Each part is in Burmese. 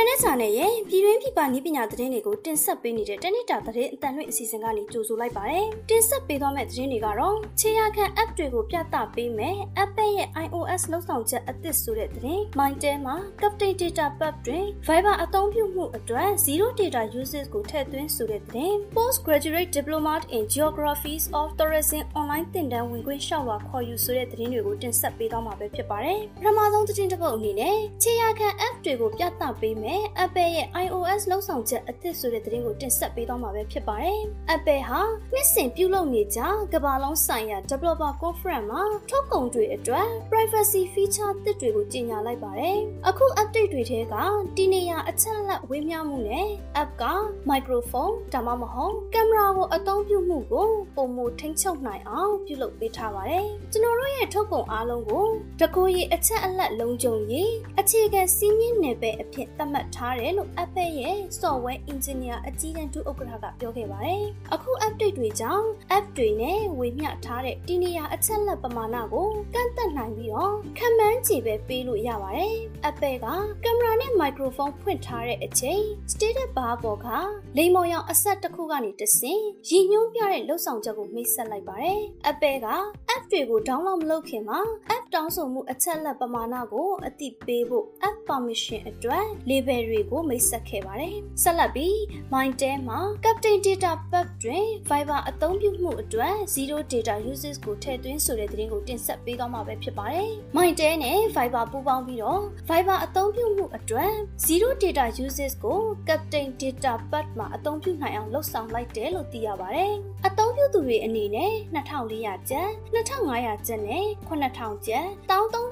တာနက် channel ရဲ့ပြည်တွင်းပြည်ပနည်းပညာသတင်းတွေကိုတင်ဆက်ပေးနေတဲ့တနိတာသတင်းအတန်လွင့်အစီအစဉ်ကနေကြိုဆိုလိုက်ပါတယ်။တင်ဆက်ပေးသွားမယ့်သတင်းတွေကတော့ခြေရခံ app တွေကိုပြသပေးမယ်။ Apple ရဲ့ iOS လောက်ဆောင်ချက်အသစ်ဆိုတဲ့သတင်း။ MyTel မှာ Captain Data Pub တွင် Viber အသုံးပြုမှုအတွက် zero data usage ကိုထည့်သွင်းဆိုတဲ့သတင်း။ Postgraduate Diploma in Geographies of Tourism online သင်တန်းဝင်ခွင့်လျှောက်လွှာခေါ်ယူဆိုတဲ့သတင်းတွေကိုတင်ဆက်ပေးသွားမှာပဲဖြစ်ပါတယ်။ပထမဆုံးသတင်းတစ်ပုဒ်အနေနဲ့ခြေရခံ app တွေကိုပြသပေးမယ် Apple ရဲ့ iOS လောက်ဆောင်ချက်အသစ်ဆိုတဲ့သတင်းကိုတင်ဆက်ပေးသွားမှာပဲဖြစ်ပါတယ်။ Apple ဟာနှစ်စဉ်ပြုလုပ်နေကြကမ္ဘာလုံးဆိုင်ရာ Developer Conference မှာထုတ်ကုန်တွေအတွက် privacy feature သစ်တွေကိုကြေညာလိုက်ပါတယ်။အခု update တွေထဲကတီနေရအချက်လက်ဝေးမျှမှုနဲ့ app က microphone ဒါမှမဟုတ်ကင်မရာကိုအသုံးပြုမှုကိုပုံမထိန်းချုပ်နိုင်အောင်ပြုလုပ်ပေးထားပါတယ်။ကျွန်တော်တို့ရဲ့ထုတ်ကုန်အားလုံးကိုတကူရီအချက်အလက်လုံးကြုံရေးအခြေခံစည်းမျဉ်းနယ်ပယ်အဖြစ်သတ်မှတ်ထားတယ်လို့ Apple ရဲ့ software engineer အကြီးတန်းဒုဥက္ကဋ္ဌကပြောခဲ့ပါတယ်။အခု update တွေကြောင့် app တွေနဲ့ဝေမျှထားတဲ့ဒီနေရာအချက်လက်ပမာဏကိုကန့်သက်နိုင်ပြီးတော့ခံမှန်းခြေပဲပေးလို့ရပါတယ်။ Apple ကကင်မရာနဲ့ microphone ဖွင့်ထားတဲ့အချိန် status bar ပေါ်ကလိမ်မော်ရောင်အဆက်တစ်ခုကနေတဆင့်ရည်ညွှန်းပြတဲ့လှုပ်ဆောင်ချက်ကိုမိတ်ဆက်လိုက်ပါတယ်။ Apple က app တွေကို download မလုပ်ခင်မှာ app တောင်းဆိုမှုအချက်လက်ပမာဏကိုအသိပေးဖို့ app permission အတွက် label တွေကိုမိတ်ဆက်ခဲ့ပါတယ်။ဆက်လက်ပြီး MyTel မှာ Captain Data Pub တွင် Viber အသုံးပြုမှုအတွက် zero data usage ကိုထည့်သွင်းဆိုတဲ့သတင်းကိုတင်ဆက်ပေးသွားမှာပဲဖြစ်ပါတယ်။ MyTel နဲ့ Viber ပူးပေါင်းပြီးတော့ Viber အသုံးပြုမှုအတွက် zero data usage ကို Captain Data Pub မှာအသုံးပြုနိုင်အောင်လှုပ်ဆောင်လိုက်တယ်လို့သိရပါတယ်။အသုံးပြုသူတွေအနေနဲ့2400ကျပ်2500ကျပ်နဲ့9000ကျပ်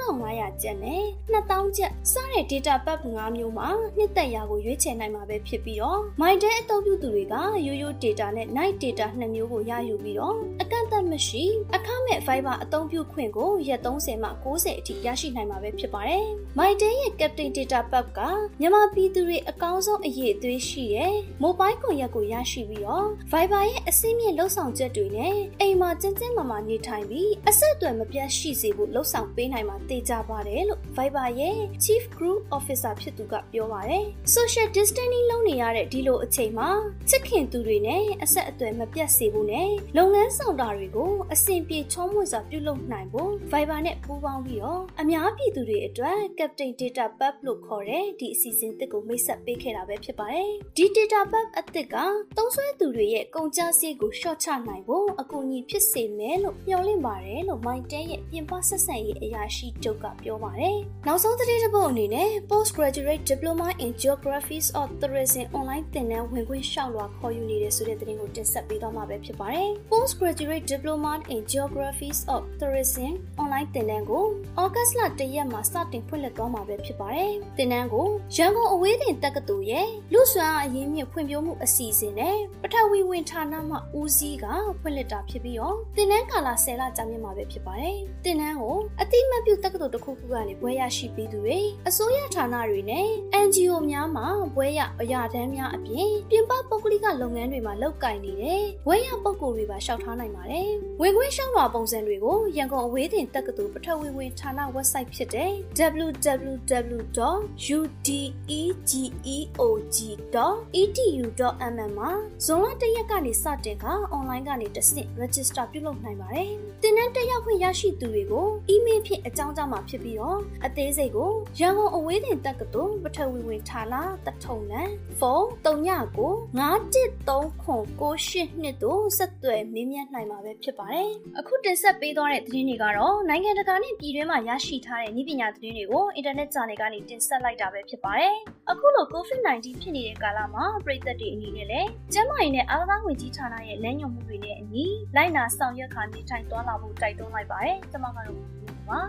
13500ကျပ်နဲ့2000ကျပ်စတဲ့ data pub 5မျိုးမှာနှစ်သက်ရာကိုရွေးချယ်နိုင်မှာပဲဖြစ်ပြီးတော့ MyDay အသုံးပြုသူတွေကရိုးရိုး data နဲ့ night data နှစ်မျိုးကိုရယူပြီးတော့အကန့်အသတ်မရှိအခမဲ့ Viber အသုံးပြုခွင့်ကိုရက်30မှ90အထိရရှိနိုင်မှာပဲဖြစ်ပါတယ်။ MyDay ရဲ့ Captain Data Pub ကမြန်မာပြည်သူတွေအကောင်းဆုံးအရေးအသွေးရှိတဲ့ mobile ကွန်ရက်ကိုရရှိပြီးတော့ Viber ရဲ့အစိမ့်မြင့်လှုပ်ဆောင်ချက်တွေနဲ့အိမ်မှာကျန်းကျန်းမာမာနေထိုင်ပြီးအဆက်အသွယ်မပြတ်ရှိစေဖို့လှုပ်ဆောင်ပေးနိုင်မှာသိကြပါတယ်လို့ Viber ရဲ့ Chief Group Officer ဖြစ်သူကပြောပါတယ်။ Social Distancing လုပ်နေရတဲ့ဒီလိုအချိန်မှာချစ်ခင်သူတွေနဲ့အဆက်အသွယ်မပြတ်စေဖို့နဲ့လုပ်ငန်းဆောင်တာတွေကိုအဆင်ပြေချောမွေ့စွာပြုလုပ်နိုင်ဖို့ Viber နဲ့ပူးပေါင်းပြီးတော့အများပြည်သူတွေအတွက် Captain Data Pub လို့ခေါ်တဲ့ဒီအစီအစဉ်တစ်ကိုမိတ်ဆက်ပေးခဲ့တာပဲဖြစ်ပါတယ်။ဒီ Data Pub အသစ်ကသုံးစွဲသူတွေရဲ့ကုန်ကျစရိတ်ကိုလျှော့ချနိုင်ဖို့အကူအညီဖြစ်စေမယ်လို့မျှော်လင့်ပါတယ်လို့ MyTel ရဲ့ပြင်ပဆက်ဆံရေးအရာရှိချုပ်ကပြောပါတယ်။နောက်ဆုံးသတင်းတစ်ပုဒ်အနေနဲ့ Postgraduate Diploma in Geographies of Tourism online သင်တန်းဝင်ခွင့်လျှောက်လွှာခေါ်ယူနေတဲ့ဆိုတဲ့သတင်းကိုတင်ဆက်ပေးသွားမှာပဲဖြစ်ပါတယ်။ Postgraduate Diploma in Geographies of Tourism online သင်တန်းကိုဩဂတ်လ၁ရက်မှာစတင်ဖွင့်လှစ်သွားမှာပဲဖြစ်ပါတယ်။သင်တန်းကိုရန်ကုန်အဝေးတင်တက္ကသိုလ်ရဲ့လူစွမ်းအရင်းမြစ်ဖွံ့ဖြိုးမှုအစီအစဉ်နဲ့ပထဝီဝင်ဌာနမှဦးစီးကဖွင့်လှစ်တာဖြစ်ပြီးတော့သင်တန်းကာလ10လကြာမြင့်မှာပဲဖြစ်ပါတယ်။သင်တန်းကိုအတိမတ်ပြုတက္ကသိုလ်တစ်ခုခုကနေဘွဲရရှိပြီးသူတွေအစိုးရဌာနတွေနဲ့ NGO များမှာဘွဲရအရာတန်းများအပြင်ပြင်ပပုဂ္ဂလိကလုပ်ငန်းတွေမှာလုပ်ကိုင်နေတဲ့ဘွဲရပုဂ္ဂိုလ်တွေပါရှောက်ထားနိုင်ပါတယ်။ဝင်ခွင့်ရှောက်လွှာပုံစံတွေကိုရန်ကုန်အဝေးတင်တက္ကသိုလ်ပထဝီဝင်ဌာန website ဖြစ်တဲ့ www.udgeog.edu.mm မှာဇွန်လ၁ရက်ကနေစတင်က online ကနေတဆင့် register ပြုလုပ်နိုင်ပါတယ်။သင်တန်းတက်ရောက်ခွင့်ရရှိသူတွေကို email ဖြင့်အကြောင်းကြားမှာဖြစ်ပြီးတော့အသေးစိတ်ကိုရန်ကုန်အဝေးတင်တက္ကသိုလ်ပထဝီဝင်ဌာနတထုံလန်ဖုန်း39 913998တို့ဆက်သွယ်မေးမြန်းနိုင်မှာပဲဖြစ်ပါတယ်။အခုတင်ဆက်ပေးသွားတဲ့သတင်းတွေကတော့နိုင်ငံတကာနဲ့ပြည်တွင်းမှာရရှိထားတဲ့နည်းပညာသတင်းတွေကိုအင်တာနက်ဂျာနယ်ကနေတင်ဆက်လိုက်တာပဲဖြစ်ပါတယ်။အခုလို COVID-19 ဖြစ်နေတဲ့ကာလမှာပြည်သက်တွေအနေနဲ့လည်းကျန်းမာရေးနဲ့အားကစားဝန်ကြီးဌာနရဲ့လမ်းညွှန်မှုတွေနဲ့အညီလိုက်နာဆောင်ရွက်ခါနေထိုင်သွားလာဖို့တိုက်တွန်းလိုက်ပါတယ်။ကျွန်မကတော့ ပါ